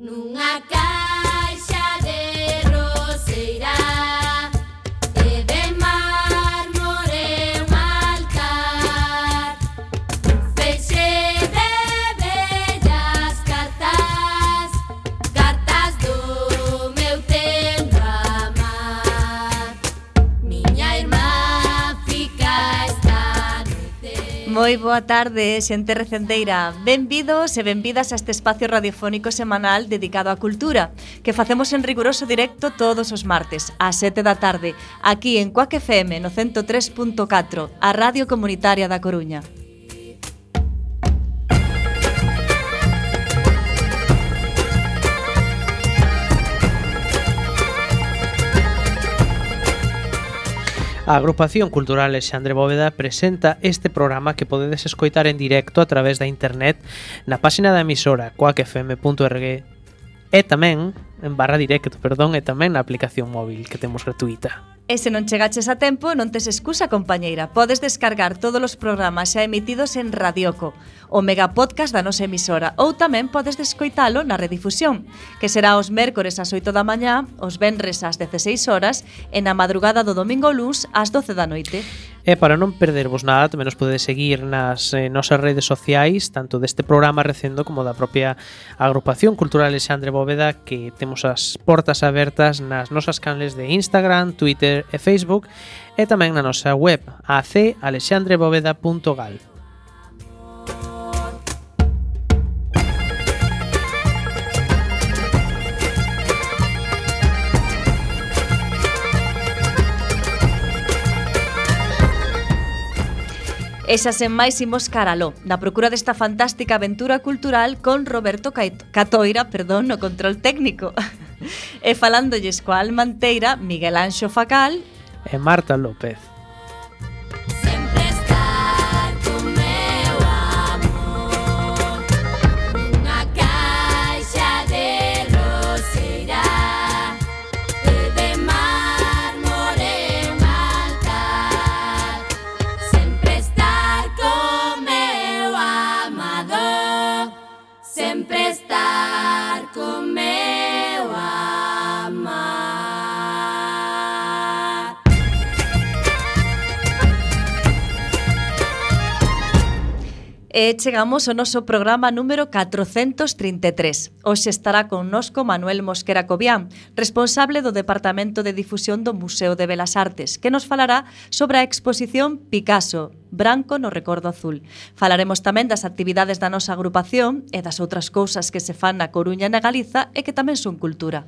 Nunha Moi boa tarde, xente recendeira. Benvidos e benvidas a este espacio radiofónico semanal dedicado á cultura, que facemos en riguroso directo todos os martes, ás 7 da tarde, aquí en Coac FM no 103.4, a Radio Comunitaria da Coruña. A agrupación cultural Alexandre Bóveda presenta este programa que podedes escoitar en directo a través da internet na páxina da emisora coacfm.org e tamén en barra directo, perdón, e tamén na aplicación móvil que temos gratuita. E se non chegaches a tempo, non tes excusa, compañeira. Podes descargar todos os programas xa emitidos en Radioco, o megapodcast da nosa emisora, ou tamén podes descoitalo na redifusión, que será os mércores ás 8 da mañá, os venres ás 16 horas e na madrugada do domingo luns ás 12 da noite. E para non perdervos nada, tamén nos podedes seguir nas eh, nosas redes sociais, tanto deste programa recendo como da propia agrupación cultural Alexandre Bóveda, que temos as portas abertas nas nosas canles de Instagram, Twitter, Twitter e Facebook e tamén na nosa web acalexandreboveda.gal. E xa sen máis imos caraló, na procura desta fantástica aventura cultural con Roberto Catoira, perdón, no control técnico. e falándolles coa Almanteira, Miguel Anxo Facal e Marta López. E chegamos ao noso programa número 433. Hoxe estará connosco Manuel Mosquera Cobián, responsable do Departamento de Difusión do Museo de Belas Artes, que nos falará sobre a exposición Picasso, Branco no Recordo Azul. Falaremos tamén das actividades da nosa agrupación e das outras cousas que se fan na Coruña e na Galiza e que tamén son cultura.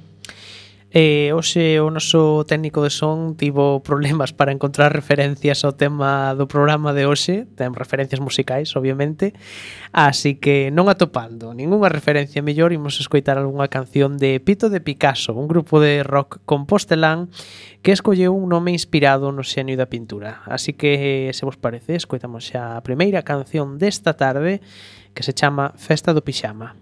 E hoxe o noso técnico de son tivo problemas para encontrar referencias ao tema do programa de hoxe, ten referencias musicais, obviamente, así que non atopando ningunha referencia mellor, imos escoitar algunha canción de Pito de Picasso, un grupo de rock compostelán que escolleu un nome inspirado no xenio da pintura. Así que, eh, se vos parece, escoitamos xa a primeira canción desta tarde que se chama Festa do Pixama.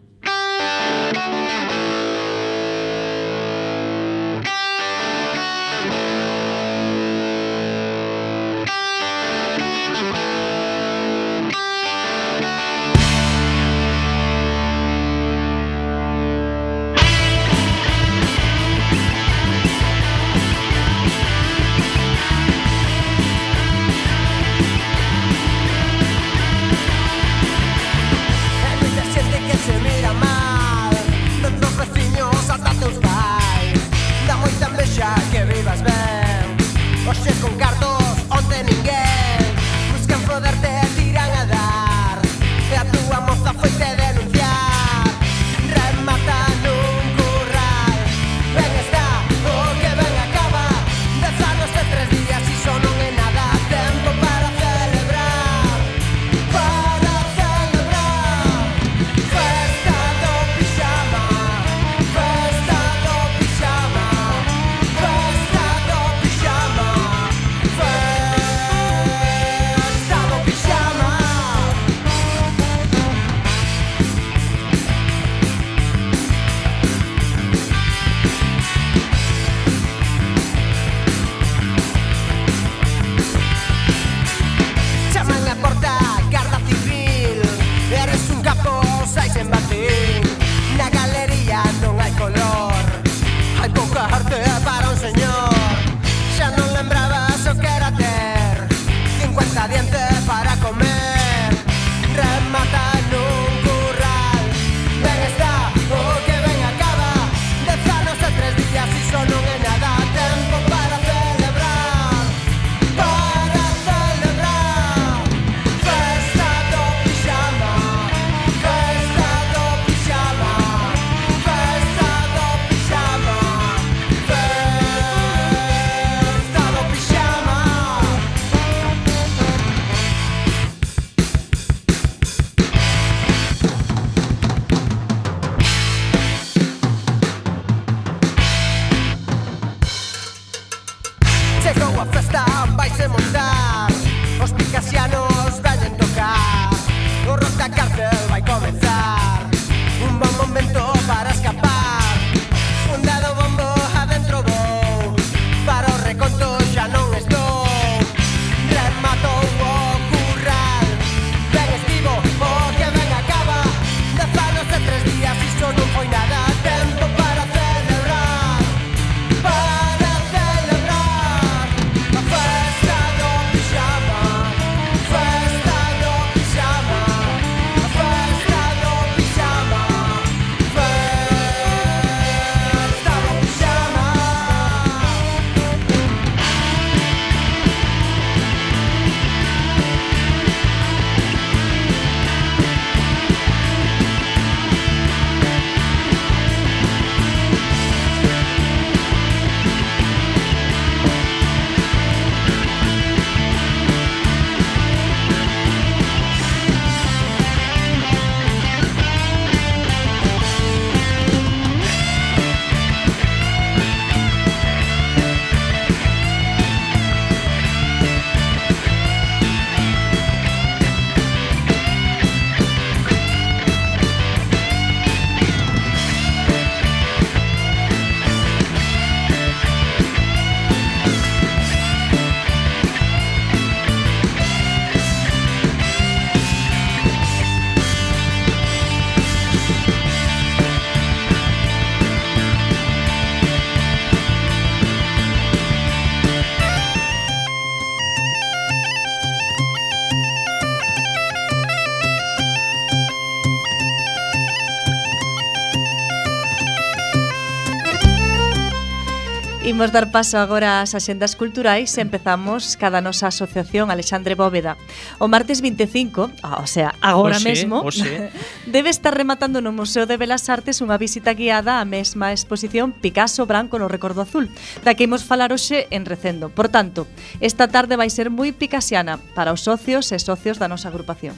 Imos dar paso agora ás axendas culturais e empezamos cada nosa asociación Alexandre Bóveda. O martes 25, ah, o sea, agora oxe, mesmo, oxe. debe estar rematando no Museo de Belas Artes unha visita guiada á mesma exposición Picasso Branco no Recordo Azul, da que imos falar hoxe en Recendo. Por tanto, esta tarde vai ser moi picasiana para os socios e socios da nosa agrupación.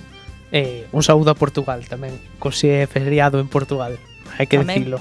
Eh, un saúdo a Portugal tamén, cose feriado en Portugal, hai que tamén. decirlo.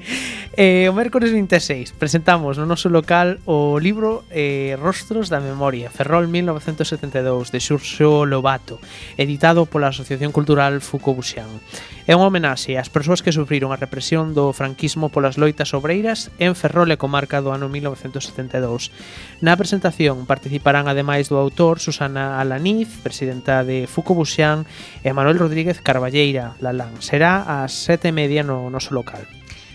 eh, o mércores 26 presentamos no noso local o libro eh, Rostros da Memoria, Ferrol 1972, de Xurxo Lobato, editado pola Asociación Cultural Foucault-Buxan. É unha homenaxe ás persoas que sufriron a represión do franquismo polas loitas obreiras en Ferrol e comarca do ano 1972. Na presentación participarán ademais do autor Susana Alaniz, presidenta de Foucault-Buxan, e Manuel Rodríguez Carballeira, Lalán. Será ás sete e media no noso local.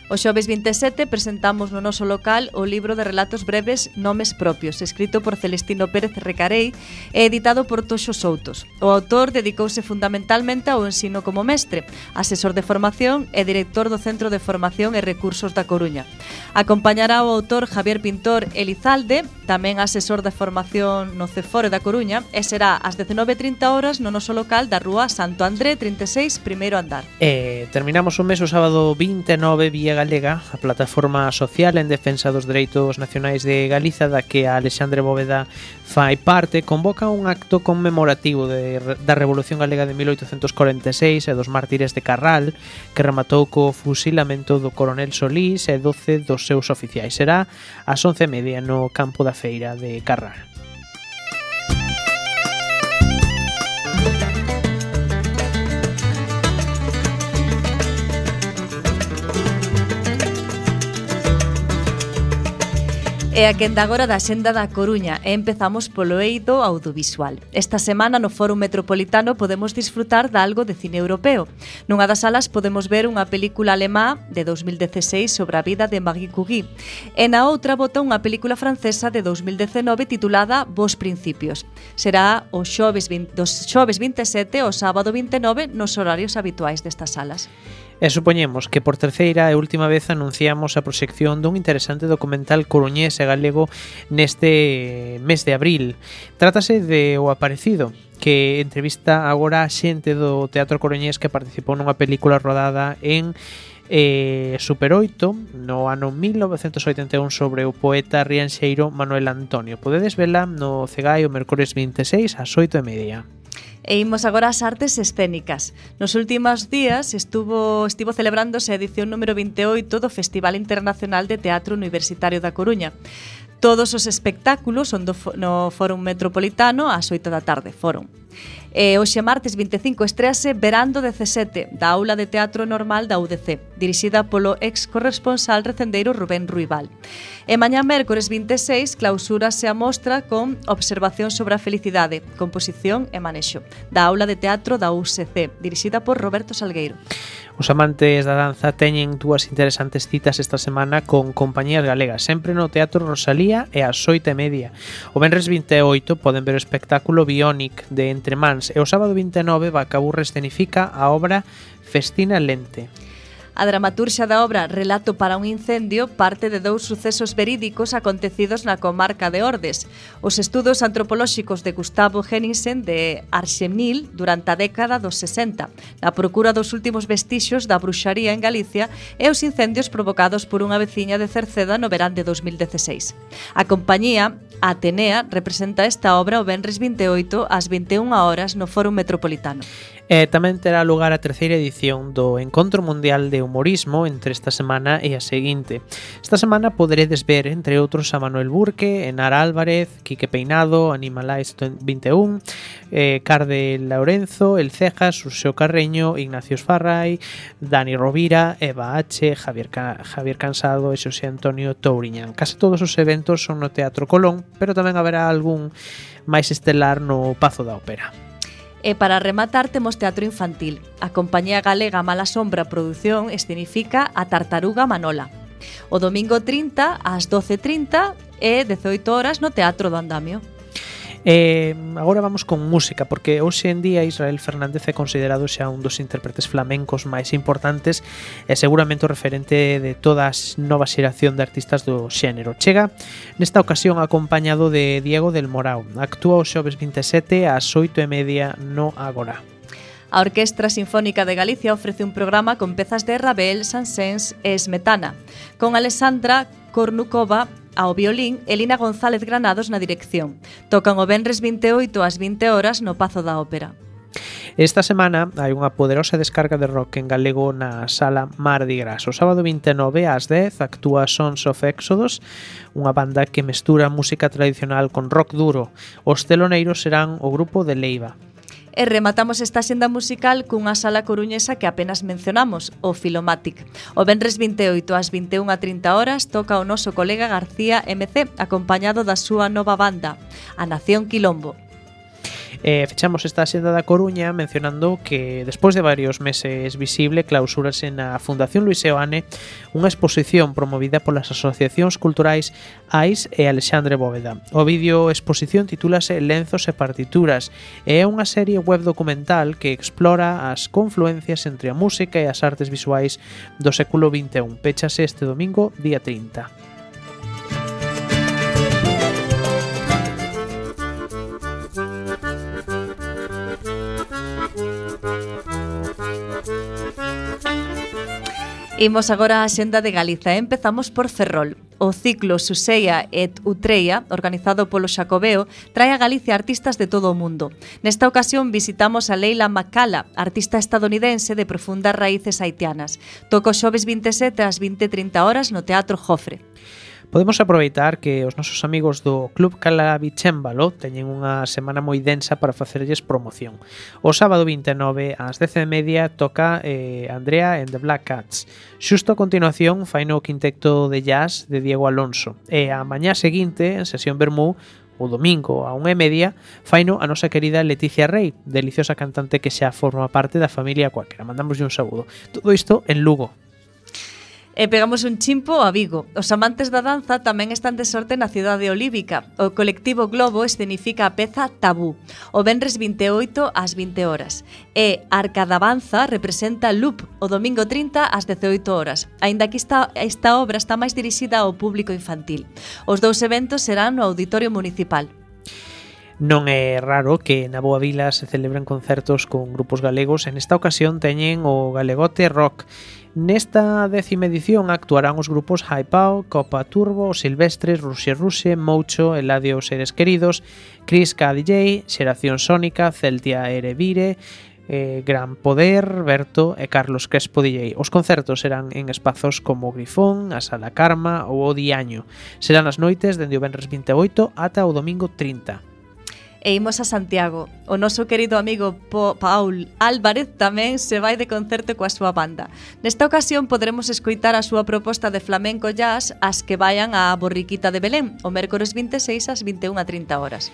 O xoves 27 presentamos no noso local o libro de relatos breves Nomes Propios, escrito por Celestino Pérez Recarei e editado por Toxo Soutos. O autor dedicouse fundamentalmente ao ensino como mestre, asesor de formación e director do Centro de Formación e Recursos da Coruña. Acompañará o autor Javier Pintor Elizalde, tamén asesor de formación no Cefore da Coruña, e será ás 19.30 horas no noso local da Rúa Santo André 36, primeiro andar. E terminamos o mes o sábado 29 vía Galega, a plataforma social en defensa dos dereitos nacionais de Galiza da que a Alexandre Bóveda fai parte, convoca un acto conmemorativo de, da Revolución Galega de 1846 e dos mártires de Carral, que rematou co fusilamento do coronel Solís e 12 dos seus oficiais. Será ás 11:30 no campo da feira de Carral. E a quenda agora da Xenda da Coruña e empezamos polo eido audiovisual. Esta semana no Fórum Metropolitano podemos disfrutar de algo de cine europeo. Nunha das salas podemos ver unha película alemá de 2016 sobre a vida de Marie Curie. E na outra bota unha película francesa de 2019 titulada Vos Principios. Será o xoves 20, dos xoves 27 ao sábado 29 nos horarios habituais destas salas. E supoñemos que por terceira e última vez anunciamos a proxección dun interesante documental coruñés e galego neste mes de abril. Trátase de O Aparecido, que entrevista agora a xente do Teatro Coruñés que participou nunha película rodada en eh, Super 8 no ano 1981 sobre o poeta rianxeiro Manuel Antonio. Podedes vela no Cegai o Mercores 26 ás 8 e media. E imos agora ás artes escénicas. Nos últimos días estuvo estivo celebrándose a edición número 28 do Festival Internacional de Teatro Universitario da Coruña. Todos os espectáculos son do, no Fórum Metropolitano ás 8 da tarde, Fórum. E hoxe martes 25 estrease Verando 17 da Aula de Teatro Normal da UDC, dirixida polo ex corresponsal recendeiro Rubén Ruibal. E mañá mércores 26 clausúrase a mostra con Observación sobre a felicidade, composición e manexo da Aula de Teatro da UCC, dirixida por Roberto Salgueiro. Os amantes da danza teñen dúas interesantes citas esta semana con compañías galegas, sempre no Teatro Rosalía e ás 8 e media. O Benres 28 poden ver o espectáculo Bionic de Entre Mans e o sábado 29 Bacaburre escenifica a obra Festina Lente. A dramaturxa da obra Relato para un incendio parte de dous sucesos verídicos acontecidos na comarca de Ordes. Os estudos antropolóxicos de Gustavo Henningsen de Arxemil durante a década dos 60, na procura dos últimos vestixios da bruxaría en Galicia e os incendios provocados por unha veciña de Cerceda no verán de 2016. A compañía Atenea representa esta obra o venres 28 ás 21 horas no Fórum Metropolitano. E tamén terá lugar a terceira edición do Encontro Mundial de Humorismo entre esta semana e a seguinte. Esta semana poderedes ver, entre outros, a Manuel Burque, Enar Álvarez, Quique Peinado, Animalais 21, eh, Carde Laurenzo, El Cejas, Suseo Carreño, Ignacios Farrai, Dani Rovira, Eva H, Javier, Ca Javier Cansado e Xosé Antonio Touriñán. Case todos os eventos son no Teatro Colón, pero tamén haberá algún máis estelar no Pazo da Ópera. E para rematar temos teatro infantil. A compañía galega Mala Sombra Produción escenifica a Tartaruga Manola. O domingo 30 ás 12.30 e 18 horas no Teatro do Andamio. E agora vamos con música, porque hoxe en día Israel Fernández é considerado xa un dos intérpretes flamencos máis importantes e seguramente o referente de toda a nova xeración de artistas do xénero. Chega nesta ocasión acompañado de Diego del Morao. Actúa o xoves 27 ás 8 e media no Agora. A Orquestra Sinfónica de Galicia ofrece un programa con pezas de Ravel, Sansens e Smetana, con Alessandra Kornukova ao violín e Lina González Granados na dirección. Tocan o Benres 28 ás 20 horas no Pazo da Ópera. Esta semana hai unha poderosa descarga de rock en galego na sala Mardi Gras. O sábado 29 ás 10 actúa Sons of Exodus, unha banda que mestura música tradicional con rock duro. Os teloneiros serán o grupo de Leiva. E rematamos esta xenda musical cunha sala coruñesa que apenas mencionamos, o Filomatic. O Benres 28 ás 21.30 horas toca o noso colega García MC, acompañado da súa nova banda, a Nación Quilombo. Eh, fechamos esta senda da Coruña mencionando que despois de varios meses visible clausúrase na Fundación Luis Eoane unha exposición promovida polas asociacións culturais AIS e Alexandre Bóveda. O vídeo exposición titúlase Lenzos e partituras e é unha serie web documental que explora as confluencias entre a música e as artes visuais do século XXI. Péchase este domingo, día 30. Imos agora a xenda de Galiza. Eh? Empezamos por Ferrol. O ciclo Suseia et Utreia, organizado polo Xacobeo, trae a Galicia artistas de todo o mundo. Nesta ocasión visitamos a Leila Macala, artista estadounidense de profundas raíces haitianas. Toco xoves 27 ás 20.30 horas no Teatro Jofre. Podemos aproveitar que os nosos amigos do Club Calabichémbalo teñen unha semana moi densa para facerlles promoción. O sábado 29 ás 10:30 toca eh, Andrea and the Black Cats. Xusto a continuación faino o quinteto de jazz de Diego Alonso. E a mañá seguinte, en sesión Bermú, o domingo a unha e media, faino a nosa querida Leticia Rey, deliciosa cantante que xa forma parte da familia Cuáquera. Mandamos un saúdo. Todo isto en Lugo, E pegamos un chimpo a Vigo. Os amantes da danza tamén están de sorte na cidade olívica. O colectivo Globo escenifica a peza Tabú, o venres 28 ás 20 horas. E Arca da Banza representa Loop, o domingo 30 ás 18 horas. Aínda que esta, esta obra está máis dirixida ao público infantil. Os dous eventos serán no Auditorio Municipal. Non é raro que na Boa Vila se celebren concertos con grupos galegos. En esta ocasión teñen o Galegote Rock. Nesta décima edición actuarán os grupos Hypao, Copa Turbo, Silvestres, Rusia Ruse, Moucho, Eladio Seres Queridos, Chris KDJ, Xeración Sónica, Celtia Erevire, eh, Gran Poder, Berto e Carlos Crespo DJ. Os concertos serán en espazos como o Grifón, a Sala Karma ou o Diaño. Serán as noites dende o Benres 28 ata o domingo 30 e imos a Santiago. O noso querido amigo po Paul Álvarez tamén se vai de concerto coa súa banda. Nesta ocasión poderemos escoitar a súa proposta de flamenco jazz as que vayan á Borriquita de Belén, o mércores 26 ás 21:30 horas.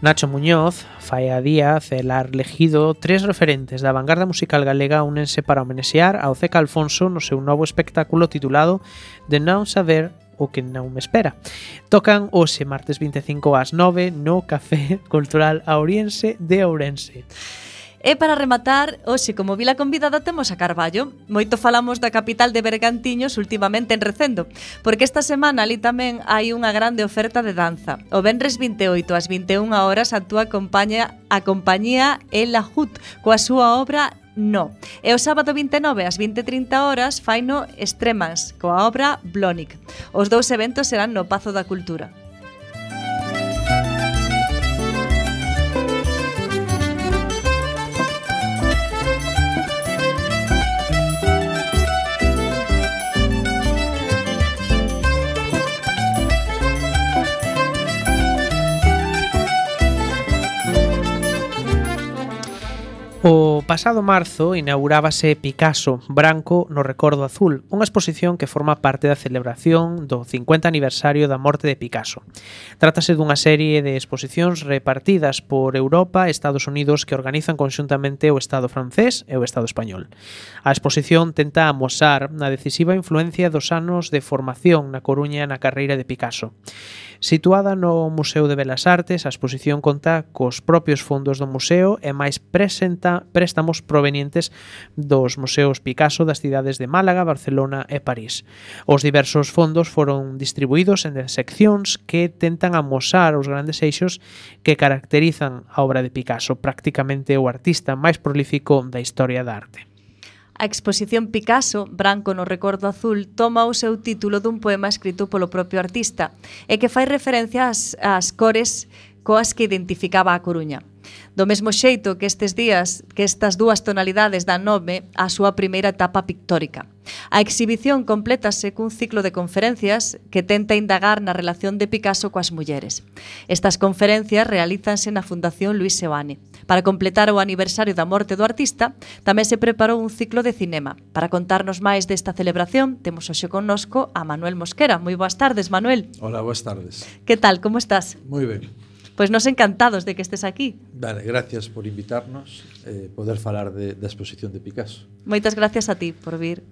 Nacho Muñoz, Faia Díaz e Lar Legido, tres referentes da vanguarda musical galega únense para homenesear ao Ceca Alfonso no seu novo espectáculo titulado De Non Saber o que non me espera. Tocan hoxe martes 25 ás 9 no Café Cultural Auriense de Ourense. E para rematar, hoxe como vila convidada temos a Carballo. Moito falamos da capital de Bergantiños últimamente en Recendo, porque esta semana ali tamén hai unha grande oferta de danza. O venres 28 ás 21 horas actúa a compañía, a compañía Ela Hut coa súa obra No. E o sábado 29 ás 20.30 horas faino Extremans, coa obra Blonic. Os dous eventos serán no Pazo da Cultura. O pasado marzo inaugurábase Picasso Branco no Recordo Azul, unha exposición que forma parte da celebración do 50 aniversario da morte de Picasso. Trátase dunha serie de exposicións repartidas por Europa e Estados Unidos que organizan conxuntamente o Estado francés e o Estado español. A exposición tenta amosar a decisiva influencia dos anos de formación na Coruña na carreira de Picasso. Situada no Museo de Belas Artes, a exposición conta cos propios fondos do museo e máis presenta préstamos provenientes dos museos Picasso das cidades de Málaga, Barcelona e París. Os diversos fondos foron distribuídos en seccións que tentan amosar os grandes eixos que caracterizan a obra de Picasso, prácticamente o artista máis prolífico da historia da arte. A exposición Picasso, Branco no recordo azul, toma o seu título dun poema escrito polo propio artista e que fai referencia ás, ás cores coas que identificaba a Coruña. Do mesmo xeito que estes días, que estas dúas tonalidades dan nome á súa primeira etapa pictórica. A exhibición complétase cun ciclo de conferencias que tenta indagar na relación de Picasso coas mulleres. Estas conferencias realízanse na Fundación Luis Seoane. Para completar o aniversario da morte do artista, tamén se preparou un ciclo de cinema. Para contarnos máis desta celebración, temos hoxe connosco a Manuel Mosquera. Moi boas tardes, Manuel. Hola, boas tardes. Que tal, como estás? Moi ben. Pois nos encantados de que estes aquí. Vale, gracias por invitarnos, eh, poder falar de, da exposición de Picasso. Moitas gracias a ti por vir.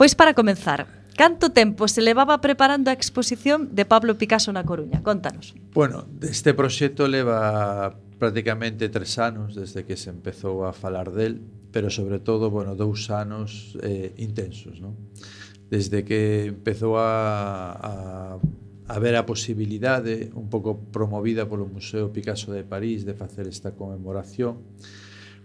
Pois para comenzar, Canto tempo se levaba preparando a exposición de Pablo Picasso na Coruña? Contanos. Bueno, este proxecto leva prácticamente tres anos desde que se empezou a falar del, pero sobre todo, bueno, dous anos eh, intensos, non? Desde que empezou a, a haber a posibilidade, un pouco promovida polo Museo Picasso de París, de facer esta conmemoración.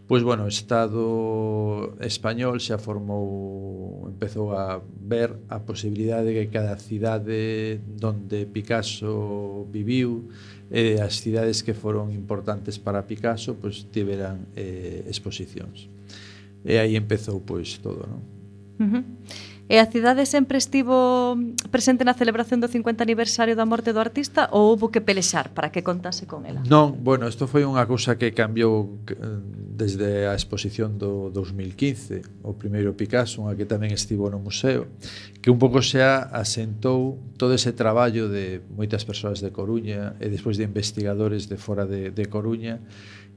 Pois, bueno, o Estado español xa formou, empezou a ver a posibilidade de que cada cidade donde Picasso viviu e eh, as cidades que foron importantes para Picasso pois, tiveran eh, exposicións. E aí empezou pois todo, non? Uh -huh. E a cidade sempre estivo presente na celebración do 50 aniversario da morte do artista ou houve que pelexar para que contase con ela? Non, bueno, isto foi unha cousa que cambiou eh, desde a exposición do 2015, o primeiro Picasso, unha que tamén estivo no museo, que un pouco xa asentou todo ese traballo de moitas persoas de Coruña e despois de investigadores de fora de, de Coruña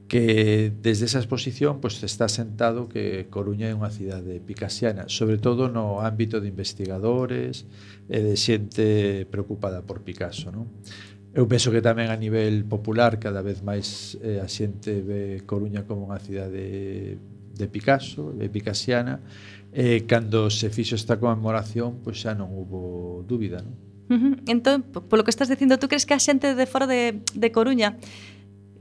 que desde esa exposición pues está sentado que Coruña é unha cidade picasiana, sobre todo no ámbito de investigadores e de xente preocupada por Picasso, non? Eu penso que tamén a nivel popular cada vez máis eh, a xente ve Coruña como unha cidade de Picasso, de picasiana, e eh, cando se fixo esta conmemoración, pois xa non hubo dúbida, non? Uh -huh. Entón, polo que estás dicindo, tú crees que a xente de fora de, de Coruña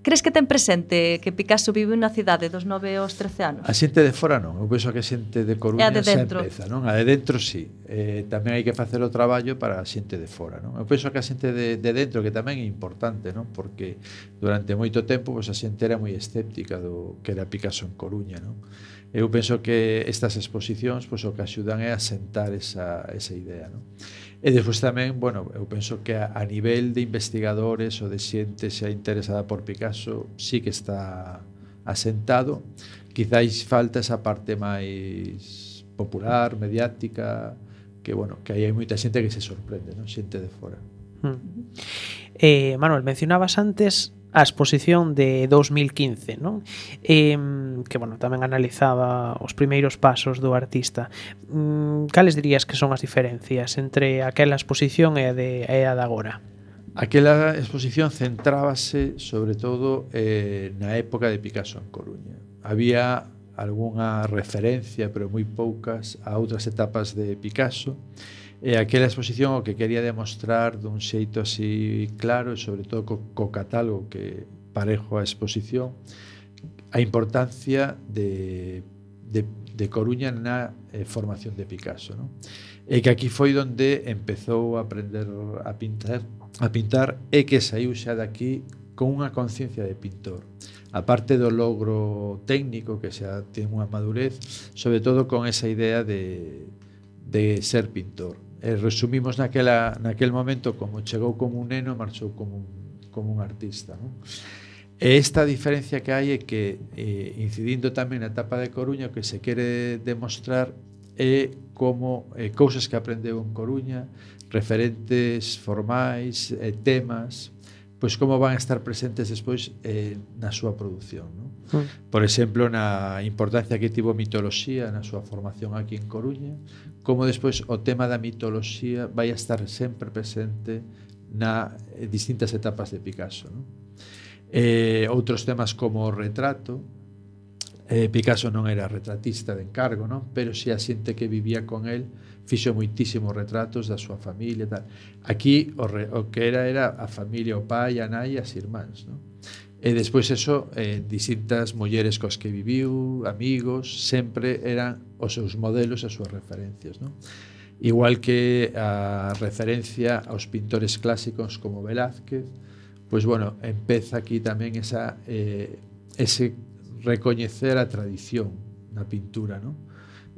Crees que ten presente que Picasso vive na cidade dos 9 aos 13 anos? A xente de fora non, eu penso que a xente de Coruña de xa empeza, non? A de dentro sí. Eh, tamén hai que facer o traballo para a xente de fora, non? Eu penso que a xente de, de dentro que tamén é importante, non? Porque durante moito tempo pois, a xente era moi escéptica do que era Picasso en Coruña, non? Eu penso que estas exposicións pois, o que axudan é a sentar esa, esa idea, non? E despois tamén, bueno, eu penso que a, a nivel de investigadores ou de xente xa interesada por Picasso sí que está asentado. Quizáis falta esa parte máis popular, mediática, que, bueno, que aí hai moita xente que se sorprende, non? xente de fora. Hmm. Eh, Manuel, mencionabas antes a exposición de 2015, non? Eh, que, bueno, tamén analizaba os primeiros pasos do artista. Mm, cales dirías que son as diferencias entre aquela exposición e a de, e a de agora? Aquela exposición centrábase, sobre todo, eh, na época de Picasso en Coruña. Había algunha referencia, pero moi poucas, a outras etapas de Picasso, e E aquela exposición o que quería demostrar dun xeito así claro e sobre todo co, co catálogo que parejo a exposición a importancia de, de, de Coruña na eh, formación de Picasso. Non? E que aquí foi onde empezou a aprender a pintar, a pintar e que saiu xa daqui con unha conciencia de pintor. A parte do logro técnico que xa ten unha madurez, sobre todo con esa idea de, de ser pintor. E resumimos naquela, naquel momento como chegou como un neno marchou como un, como un artista. Non? E esta diferencia que hai é que, eh, incidindo tamén na etapa de Coruña, o que se quere demostrar é como eh, cousas que aprendeu en Coruña, referentes formais, eh, temas, pois como van a estar presentes despois eh, na súa produción. Non? Mm. Por exemplo, na importancia que tivo a mitoloxía na súa formación aquí en Coruña, como despois o tema da mitoloxía vai a estar sempre presente na eh, distintas etapas de Picasso. Non? Eh, outros temas como o retrato, eh, Picasso non era retratista de encargo, non? pero si a xente que vivía con el fixo moitísimos retratos da súa familia e tal. Aquí o, re, o que era era a familia, o pai, a nai e as irmáns, non? E despois eso, eh, distintas mulleres cos que viviu, amigos, sempre eran os seus modelos, as súas referencias, non? Igual que a referencia aos pintores clásicos como Velázquez, pois bueno, empeza aquí tamén esa eh, ese recoñecer a tradición na pintura, non?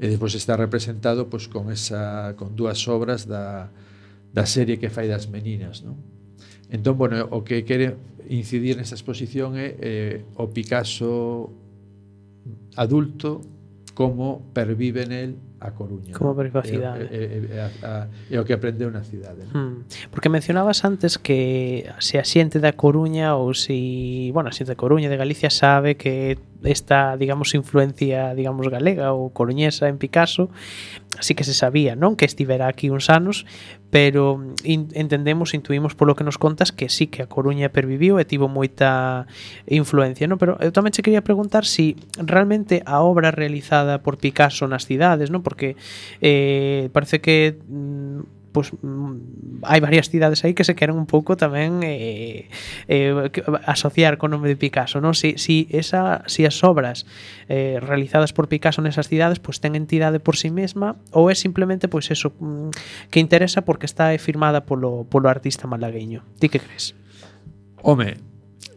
E despois está representado pois, con, esa, con dúas obras da, da serie que fai das meninas. Non? Entón, bueno, o que quere incidir nesta exposición é eh, o Picasso adulto como pervive nel a Coruña. Como privacidade. E, e, e, a, e o que aprendeu na cidade. non? Hmm. Porque mencionabas antes que se a xente da Coruña ou se, bueno, a xente da Coruña de Galicia sabe que esta, digamos, influencia, digamos, galega ou coruñesa en Picasso, así que se sabía, non, que estivera aquí uns anos, pero entendemos, intuimos polo que nos contas que sí que a Coruña perviviu e tivo moita influencia, non? Pero eu tamén che quería preguntar si realmente a obra realizada por Picasso nas cidades, non? Porque eh, parece que mm, pois hai varias cidades aí que se queren un pouco tamén eh, eh, asociar con o nome de Picasso, non? Si, si, esa, si as obras eh, realizadas por Picasso nesas cidades pois ten entidade por si sí mesma ou é simplemente pois eso mm, que interesa porque está firmada polo, polo artista malagueño. Ti que crees? Home,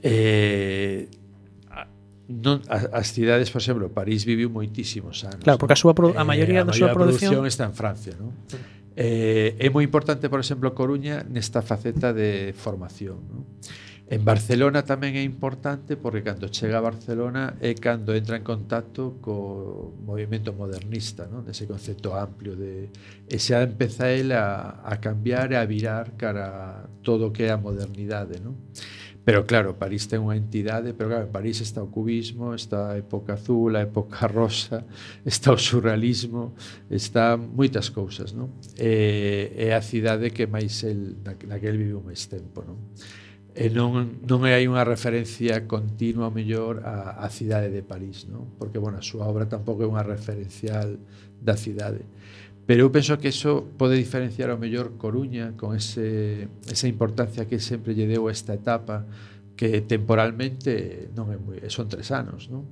eh, non, as cidades, por exemplo, París viviu moitísimos anos. Claro, porque a súa a eh, maioría eh, da súa produción... produción está en Francia, non? Sí Eh, é moi importante, por exemplo, Coruña nesta faceta de formación. Non? En Barcelona tamén é importante porque cando chega a Barcelona é cando entra en contacto co movimento modernista, non? dese concepto amplio de e xa empeza el a, a cambiar e a virar cara a todo o que é a modernidade. Non? Pero claro, París ten unha entidade, pero claro, en París está o cubismo, está a época azul, a época rosa, está o surrealismo, está moitas cousas, non? E, eh, é a cidade que máis el, naquel viviu máis tempo, non? E eh, non, non hai unha referencia continua mellor a, a cidade de París, non? Porque, bueno, a súa obra tampouco é unha referencial da cidade. Pero eu penso que eso pode diferenciar ao mellor Coruña con ese, esa importancia que sempre lle deu esta etapa que temporalmente non é moi, son tres anos, non?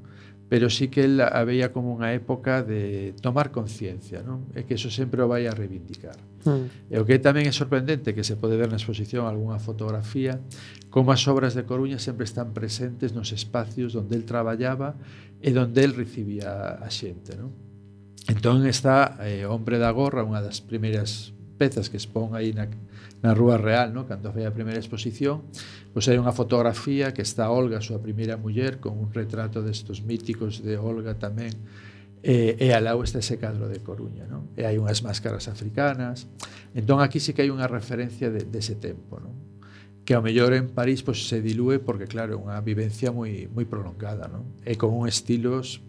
pero sí que él a veía como unha época de tomar conciencia, non? E que eso sempre o vai a reivindicar. Mm. E o que tamén é sorprendente que se pode ver na exposición algunha fotografía como as obras de Coruña sempre están presentes nos espacios onde el traballaba e onde el recibía a xente, non? Entón está eh, Hombre da Gorra, unha das primeiras pezas que expón aí na, na Rúa Real, no? cando foi a primeira exposición, pois hai unha fotografía que está Olga, a súa primeira muller, con un retrato destos míticos de Olga tamén, e, e alao está ese cadro de Coruña, non? E hai unhas máscaras africanas. Entón aquí sí que hai unha referencia de, dese de tempo, non? que ao mellor en París pois, se dilúe porque claro, é unha vivencia moi moi prolongada, non? E con un estilos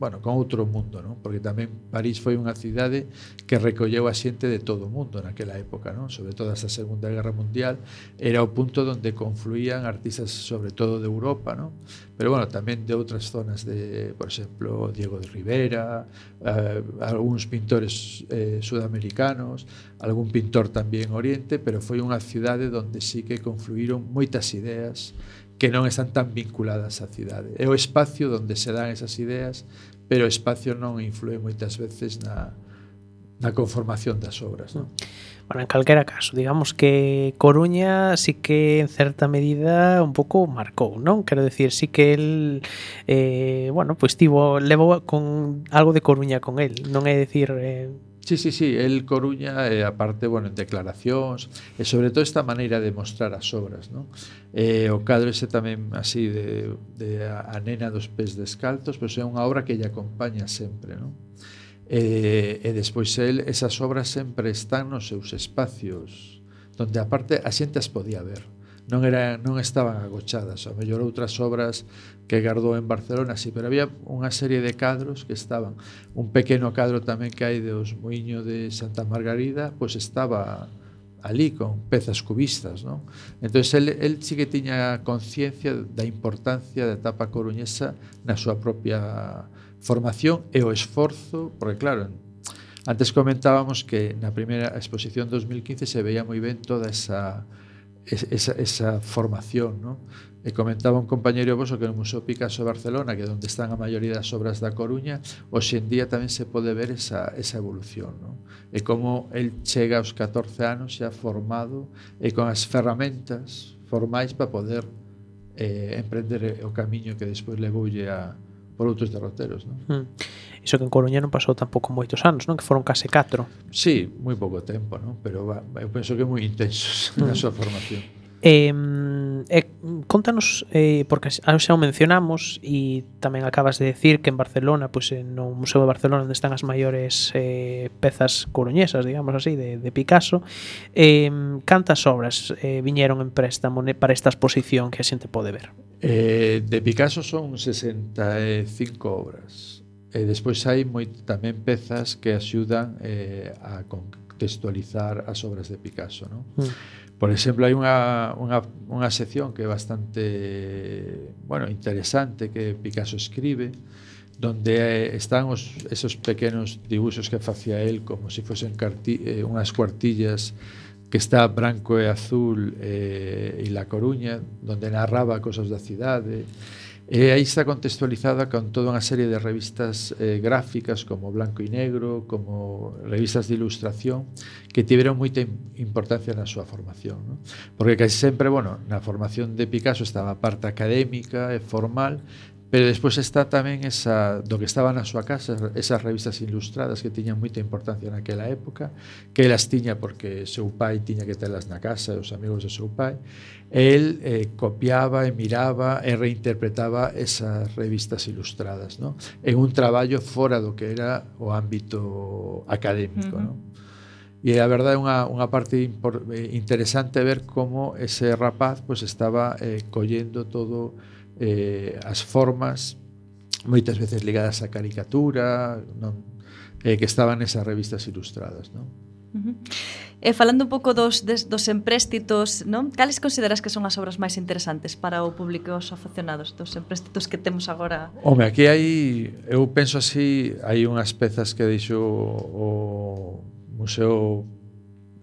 bueno, con outro mundo, non? Porque tamén París foi unha cidade que recolleu a xente de todo o mundo naquela época, non? Sobre todo esta Segunda Guerra Mundial, era o punto onde confluían artistas sobre todo de Europa, non? Pero bueno, tamén de outras zonas de, por exemplo, Diego de Rivera, eh, algúns pintores eh, sudamericanos, algún pintor tamén Oriente, pero foi unha cidade onde sí que confluíron moitas ideas que non están tan vinculadas á cidade. É o espacio onde se dan esas ideas pero o espacio non influe moitas veces na, na conformación das obras. Non? Bueno, en calquera caso, digamos que Coruña sí que en certa medida un pouco marcou, non? Quero decir, sí que el eh, bueno, pois pues, tivo, levou con algo de Coruña con el, non é decir eh, Sí, sí, sí, el Coruña, eh, aparte, bueno, en declaracións, e eh, sobre todo esta maneira de mostrar as obras, non? Eh, o cadro ese tamén así de, de a nena dos pés descaltos, pois é unha obra que lle acompaña sempre, non? Eh, e despois el, esas obras sempre están nos seus espacios, donde aparte a xente as podía ver non era non estaban agochadas, a mellor outras obras que gardou en Barcelona, si, sí, pero había unha serie de cadros que estaban. Un pequeno cadro tamén que hai dos Moinho de Santa Margarida, pois estaba ali con pezas cubistas, non? Entón, el, el sí que tiña conciencia da importancia da etapa coruñesa na súa propia formación e o esforzo, porque claro, antes comentábamos que na primeira exposición 2015 se veía moi ben toda esa esa, esa formación. ¿no? E comentaba un compañeiro vosso que no Museo Picasso Barcelona, que é onde están a maioría das obras da Coruña, hoxe en día tamén se pode ver esa, esa evolución. ¿no? E como el chega aos 14 anos xa formado e con as ferramentas formais para poder eh, emprender o camiño que despois levoulle a, por outros derroteros. Non? Mm. Iso que en Coruña non pasou tampouco moitos anos, non? Que foron case 4. Sí, moi pouco tempo, non? Pero va, eu penso que moi intensos mm. na hmm. súa formación. Eh, eh, contanos, eh, porque xa o mencionamos e tamén acabas de decir que en Barcelona, pois pues, no Museo de Barcelona onde están as maiores eh, pezas coruñesas, digamos así, de, de Picasso eh, cantas obras eh, viñeron en préstamo para esta exposición que a xente pode ver? Eh, de Picasso son 65 obras. E despois hai moi, tamén pezas que axudan eh, a contextualizar as obras de Picasso. Non? Mm. Por exemplo, hai unha, unha, unha sección que é bastante bueno, interesante que Picasso escribe, donde eh, están os, esos pequenos dibuixos que facía el como se si fosen carti, eh, unhas cuartillas que está branco e azul eh, e La Coruña, donde narraba cosas da cidade. E aí está contextualizada con toda unha serie de revistas eh, gráficas como Blanco e Negro, como revistas de ilustración, que tiveron moita importancia na súa formación. ¿no? Porque casi sempre, bueno, na formación de Picasso estaba a parte académica e formal, Pero despois está tamén esa do que estaba na súa casa, esas revistas ilustradas que tiñan moita importancia naquela época, que elas tiña porque seu pai tiña que telas na casa, os amigos do seu pai. El eh, copiaba e miraba e reinterpretaba esas revistas ilustradas, ¿no? En un traballo fora do que era o ámbito académico, uh -huh. ¿no? E a verdade é unha, unha parte impor, eh, interesante ver como ese rapaz pues, estaba eh, collendo todo eh, as formas moitas veces ligadas á caricatura, non eh, que estaban esas revistas ilustradas, non? Uh -huh. E eh, falando un pouco dos, des, dos empréstitos, non? Cales consideras que son as obras máis interesantes para o público os aficionados dos empréstitos que temos agora? Home, aquí hai, eu penso así, hai unhas pezas que deixou o Museo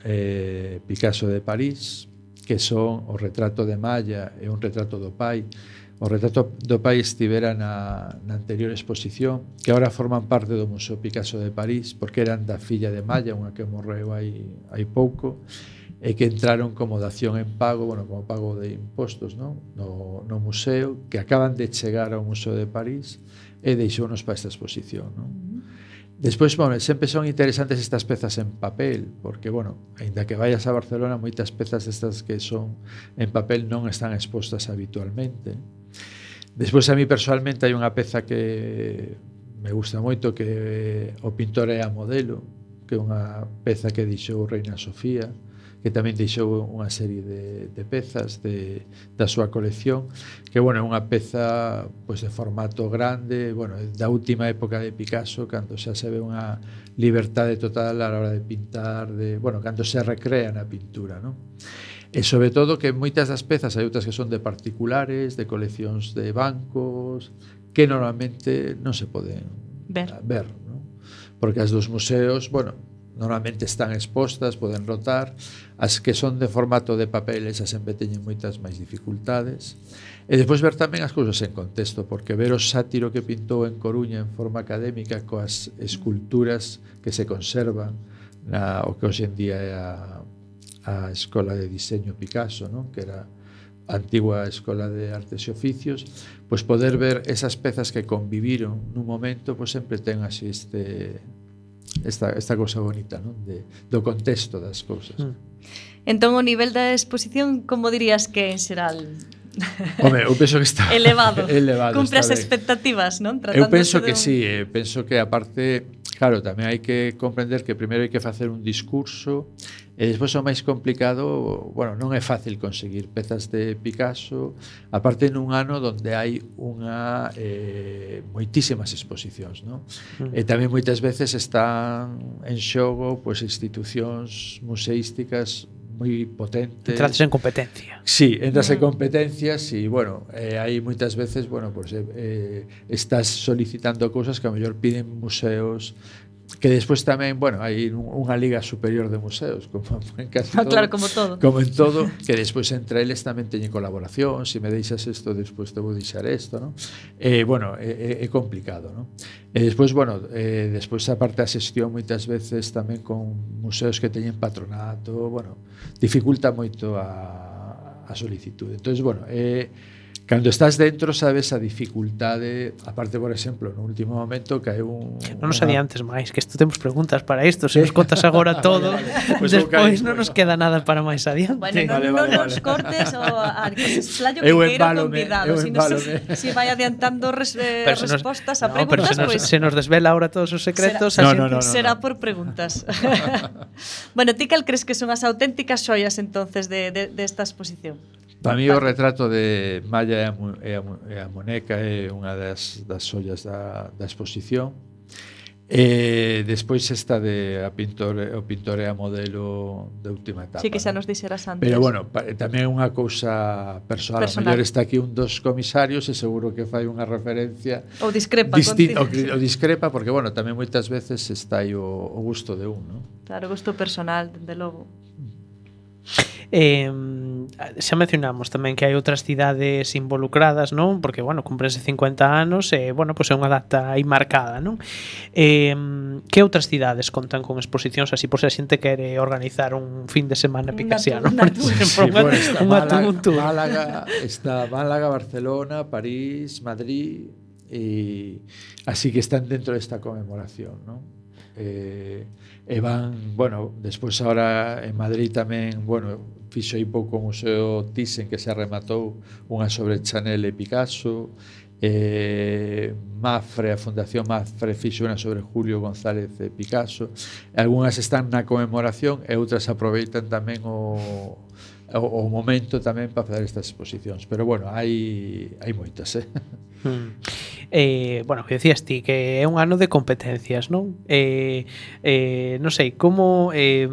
eh, Picasso de París, que son o retrato de Maya e un retrato do pai, o retrato do país estivera na, na anterior exposición, que agora forman parte do Museo Picasso de París, porque eran da filla de Maya, unha que morreu hai, hai pouco, e que entraron como dación en pago, bueno, como pago de impostos, non? No, no museo, que acaban de chegar ao Museo de París e deixounos para esta exposición, non? Despois, bueno, sempre son interesantes estas pezas en papel, porque, bueno, aínda que vayas a Barcelona, moitas pezas destas que son en papel non están expostas habitualmente. Despois a mí personalmente hai unha peza que me gusta moito que o pintor é a modelo, que é unha peza que deixou Reina Sofía, que tamén deixou unha serie de, de pezas de, da súa colección, que bueno, é unha peza pois, de formato grande, bueno, da última época de Picasso, cando xa se ve unha libertade total a hora de pintar, de, bueno, cando se recrea na pintura, non? E sobre todo que moitas das pezas hai outras que son de particulares, de coleccións de bancos, que normalmente non se poden ver, ah, ver ¿no? porque as dos museos, bueno, normalmente están expostas, poden rotar, as que son de formato de papel, esas sempre teñen moitas máis dificultades. E despois ver tamén as cousas en contexto, porque ver o sátiro que pintou en Coruña en forma académica coas esculturas que se conservan na o que hoxe en día é a a Escola de Diseño Picasso, non? que era a antigua Escola de Artes e Oficios, pois poder ver esas pezas que conviviron nun momento, pois sempre ten así este esta, esta cousa bonita, non? De, do contexto das cousas. Mm. Entón, o nivel da exposición, como dirías que en xeral Home, eu penso que está elevado. elevado Cumpre as expectativas, non? Tratándose eu penso que un... sí, eh, penso que aparte Claro, tamén hai que comprender que primeiro hai que facer un discurso e despois o máis complicado, bueno, non é fácil conseguir pezas de Picasso, aparte nun ano onde hai unha eh, moitísimas exposicións, non? Mm. E tamén moitas veces están en xogo pois institucións museísticas moi potentes. Entrates en competencia. Sí, entras en competencias e, bueno, eh, hai moitas veces, bueno, pues, eh, eh, estás solicitando cousas que a mellor piden museos que despois tamén, bueno, hai unha liga superior de museos, como en casi ah, todo, claro, como todo. Como en todo, que despois entre eles tamén teñen colaboración, se si me deixas isto, despois te vou deixar isto, non? Eh, bueno, é, eh, é eh, complicado, non? E despois, bueno, eh, despois a parte a xestión moitas veces tamén con museos que teñen patronato, bueno, dificulta moito a, a solicitude. Entón, bueno, eh, Cando estás dentro sabes a dificultade, aparte, por exemplo, no último momento que hai un... Non nos adiantes máis, que isto temos preguntas para isto, se nos contas agora todo, vale, vale. Pues despois non nos queda nada para máis adiante. Bueno, non, vale, vale, non vale. nos cortes o a que explayo que queira convidado, si, no, se, si vai adiantando res, eh, nos, respostas a no, preguntas, pero se, pues, se nos desvela ahora todos os secretos, será, así, no, no, no, será no. por preguntas. bueno, ti cal crees que son as auténticas xoias entonces de, de, de esta exposición? Para mí o retrato de Maya e a, e a Moneca é unha das, das ollas da, da exposición. E despois esta de a pintor, o pintore a modelo de última etapa. Sí, que xa nos dixeras antes. Pero bueno, pa, tamén é unha cousa personal. personal. mellor está aquí un dos comisarios e seguro que fai unha referencia ou discrepa disti- o, o discrepa porque bueno, tamén moitas veces está aí o, o gusto de un, non? Claro, gusto personal, dende logo. Eh, xa mencionamos tamén que hai outras cidades involucradas, non? Porque, bueno, cumprense 50 anos e, bueno, pois pues é unha data aí marcada, non? Eh, que outras cidades contan con exposicións así por se a xente quere organizar un fin de semana picasiano, por exemplo, sí, bueno, está Málaga, Málaga, está Málaga, Barcelona, París, Madrid e así que están dentro desta conmemoración, non? Eh, e van, bueno, despois ahora en Madrid tamén, bueno, fixo aí pouco o Museo Thyssen que se rematou unha sobre Chanel e Picasso, eh, Mafre, a Fundación Mafre fixo unha sobre Julio González e Picasso. Algúnas están na conmemoración e outras aproveitan tamén o, o, o momento tamén para fazer estas exposicións. Pero bueno, hai, hai moitas, eh? Hmm eh, bueno, que decías ti, que é un ano de competencias, non? Eh, eh, non sei, como, eh,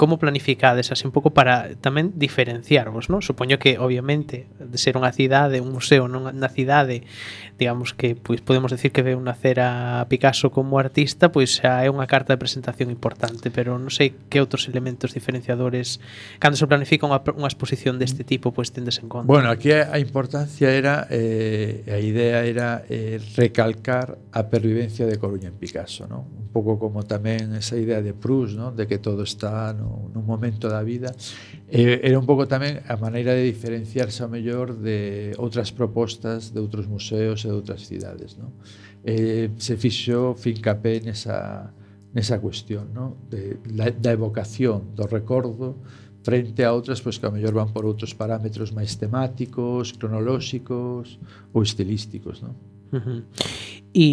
como planificades así un pouco para tamén diferenciarvos, non? Supoño que, obviamente, de ser unha cidade, un museo non na cidade digamos que pois podemos decir que veu nacer a Picasso como artista, pois xa é unha carta de presentación importante, pero non sei que outros elementos diferenciadores cando se planifica unha, unha exposición deste tipo, pois tendes en conta. Bueno, aquí a importancia era eh, a idea era eh, recalcar a pervivencia de Coruña en Picasso, ¿no? Un pouco como tamén esa idea de Proust, ¿no? De que todo está no, nun momento da vida. Eh, era un pouco tamén a maneira de diferenciarse ao mellor de outras propostas de outros museos e outras cidades. Non? Eh, se fixo fincapé nesa, nesa cuestión non? De, da, da evocación, do recordo, frente a outras pois, que a mellor van por outros parámetros máis temáticos, cronolóxicos ou estilísticos. Non? Uh -huh. E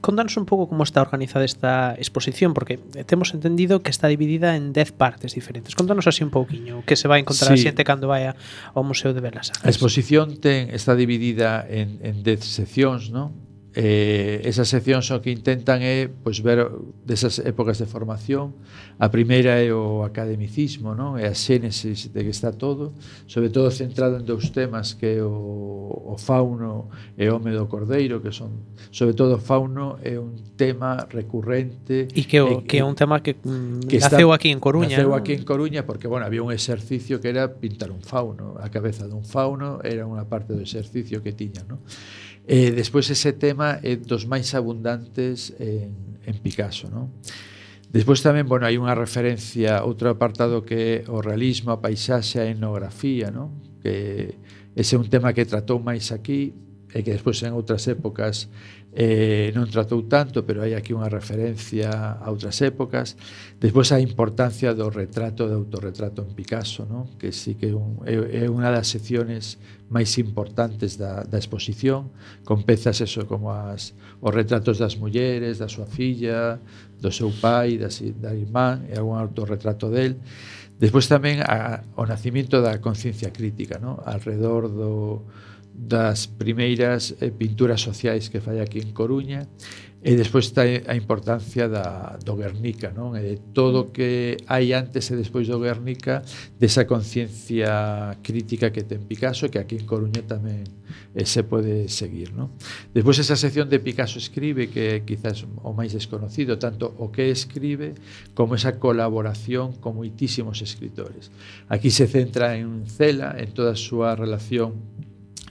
contanos un pouco como está organizada esta exposición, porque temos entendido que está dividida en 10 partes diferentes. Contanos así un pouquiño, que se vai encontrar sí. a xente cando vai ao Museo de Belas Artes. A exposición ten, está dividida en, en 10 seccións, non? Eh, esas seccións o que intentan é pois, ver desas épocas de formación. A primeira é o academicismo, non? é a xénesis de que está todo, sobre todo centrado en dous temas que é o, o fauno e o home do cordeiro, que son, sobre todo o fauno é un tema recurrente. E que, o, e, que é un tema que, mm, que naceu está, aquí en Coruña. Naceu aquí en Coruña porque, bueno, había un exercicio que era pintar un fauno, a cabeza dun fauno era unha parte do exercicio que tiña, non? Eh, despois ese tema é dos máis abundantes en, en Picasso, non? Despois tamén, bueno, hai unha referencia, outro apartado que é o realismo, a paisaxe, a etnografía, non? Que ese é un tema que tratou máis aquí e que despois en outras épocas eh, non tratou tanto, pero hai aquí unha referencia a outras épocas. Despois a importancia do retrato, do autorretrato en Picasso, non? que sí que un, é, é unha das secciones máis importantes da, da exposición, con pezas eso como as os retratos das mulleres, da súa filla, do seu pai, da, da irmán, e algún autorretrato del. Despois tamén a, o nacimiento da conciencia crítica, no? alrededor do, das primeiras eh, pinturas sociais que fai aquí en Coruña e despois está a importancia da, do Guernica non? e de todo o que hai antes e despois do Guernica desa conciencia crítica que ten Picasso que aquí en Coruña tamén eh, se pode seguir non? despois esa sección de Picasso escribe que quizás o máis desconocido tanto o que escribe como esa colaboración con moitísimos escritores aquí se centra en Cela en toda a súa relación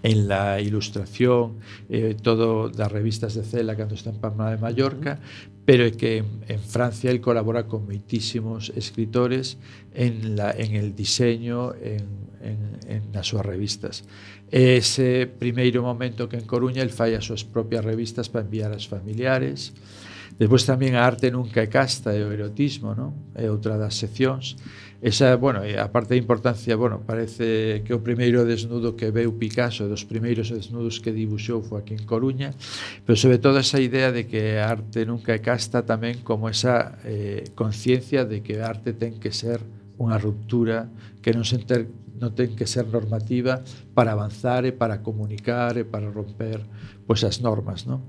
en la ilustración, eh, todo das revistas de Cela cando está en Palma de Mallorca, pero é que en, en Francia el colabora con moitísimos escritores en, la, en el diseño, en, en, en nas súas revistas. Ese primeiro momento que en Coruña el fai as súas propias revistas para enviar as familiares, Despois tamén a arte nunca é casta e o erotismo, non? É outra das seccións Esa, bueno, a parte de importancia, bueno, parece que o primeiro desnudo que veu Picasso, dos primeiros desnudos que dibuxou foi aquí en Coruña, pero sobre todo esa idea de que a arte nunca é casta tamén como esa eh, conciencia de que a arte ten que ser unha ruptura que non se enter, non ten que ser normativa para avanzar e para comunicar e para romper pois as normas, non?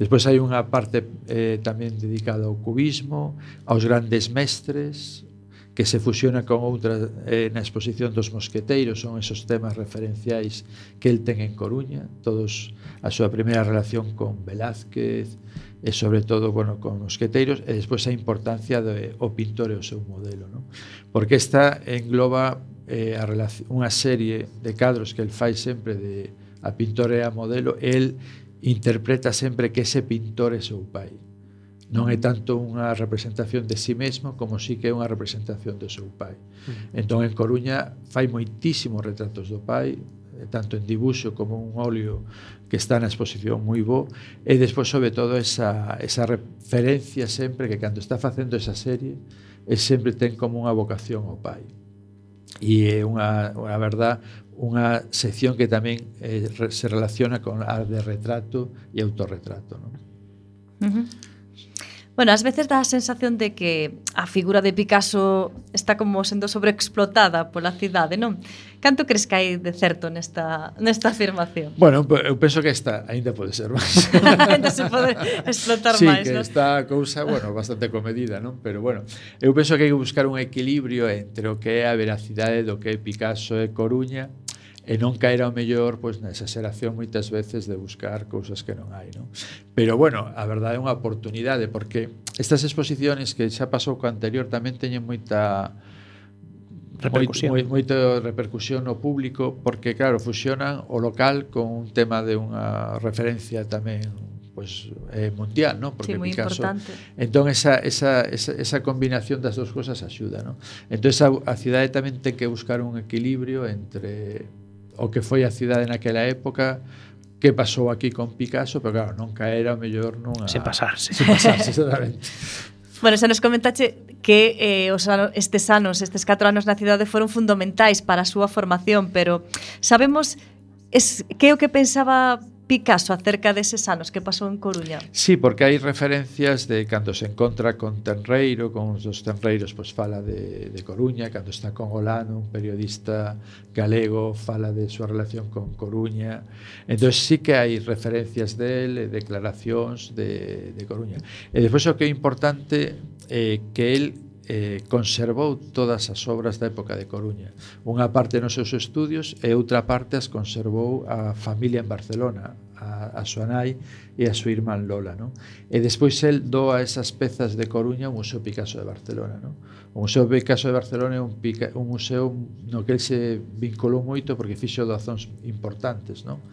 Despois hai unha parte eh, tamén dedicada ao cubismo, aos grandes mestres, que se fusiona con outra eh, na exposición dos mosqueteiros son esos temas referenciais que el ten en Coruña todos a súa primeira relación con Velázquez e sobre todo bueno, con mosqueteiros e despois a importancia do o pintor e o seu modelo non? porque esta engloba eh, a unha serie de cadros que el fai sempre de a pintor e a modelo el interpreta sempre que ese pintor é seu pai non é mm. tanto unha representación de si sí mesmo como si sí que é unha representación do seu pai. Uh -huh. Entón en Coruña fai moitísimos retratos do pai, eh, tanto en dibuxo como un óleo que está na exposición moi bo e despois sobre todo esa, esa referencia sempre que cando está facendo esa serie é sempre ten como unha vocación ao pai e é unha, unha verdad unha sección que tamén eh, se relaciona con a de retrato e autorretrato non? Uh -huh. Bueno, ás veces dá a sensación de que a figura de Picasso está como sendo sobreexplotada pola cidade, non? Canto crees que hai de certo nesta, nesta afirmación? Bueno, eu penso que esta aínda pode ser máis. aínda se pode explotar sí, máis, que non? esta cousa, bueno, bastante comedida, non? Pero bueno, eu penso que hai que buscar un equilibrio entre o que é a veracidade do que é Picasso e Coruña e non caer ao mellor pois na exageración moitas veces de buscar cousas que non hai, non? Pero bueno, a verdade é unha oportunidade porque estas exposiciones que xa pasou co anterior tamén teñen moita repercusión. Moi, moita moito repercusión no público porque claro, fusionan o local con un tema de unha referencia tamén pois eh, mundial, non? Porque sí, moi caso, importante. Entón esa, esa, esa, esa combinación das dúas cousas axuda, non? Entón a, a cidade tamén ten que buscar un equilibrio entre o que foi a cidade naquela época que pasou aquí con Picasso, pero claro, nunca era o mellor nunha... sen pasarse. sen pasarse, exactamente. Bueno, xa nos comentache que eh, os anos, estes anos, estes 4 anos na cidade foron fundamentais para a súa formación, pero sabemos es, que é o que pensaba Picasso acerca deses anos que pasou en Coruña. Sí, porque hai referencias de cando se encontra con Tenreiro, con os dos Tenreiros, pois fala de, de Coruña, cando está con Olano, un periodista galego, fala de súa relación con Coruña. Entón sí que hai referencias del, declaracións de, de Coruña. E despois o que é importante eh, que el eh, conservou todas as obras da época de Coruña. Unha parte nos seus estudios e outra parte as conservou a familia en Barcelona, a, a súa nai e a súa irmã Lola. Non? E despois el doa esas pezas de Coruña ao Museo Picasso de Barcelona. Non? O Museo Picasso de Barcelona é un, pica, un museo no que el se vinculou moito porque fixo doazóns importantes. Non?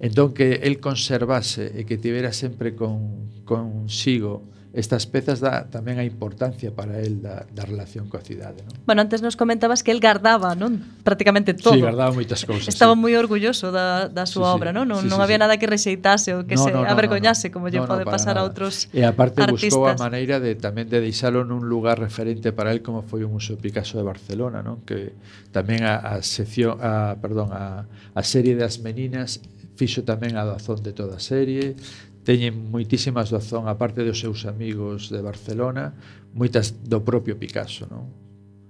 Entón que el conservase e que tivera sempre con, consigo estas pezas dá tamén a importancia para el da, da relación coa cidade. Non? Bueno, antes nos comentabas que el gardaba, non prácticamente todo. Sí, guardaba moitas cousas. Estaba sí. moi orgulloso da, da súa sí, sí. obra, non? Non, sí, sí, non había sí. nada que rexeitase ou que no, se no, avergoñase, no, no, como lle no, pode no, pasar nada. a outros E aparte artistas. buscou a maneira de tamén de deixalo nun lugar referente para el como foi o Museo Picasso de Barcelona, non? Que tamén a, a sección, a, perdón, a, a serie das meninas fixo tamén a doazón de toda a serie, teñen moitísimas razón a parte dos seus amigos de Barcelona, moitas do propio Picasso, non?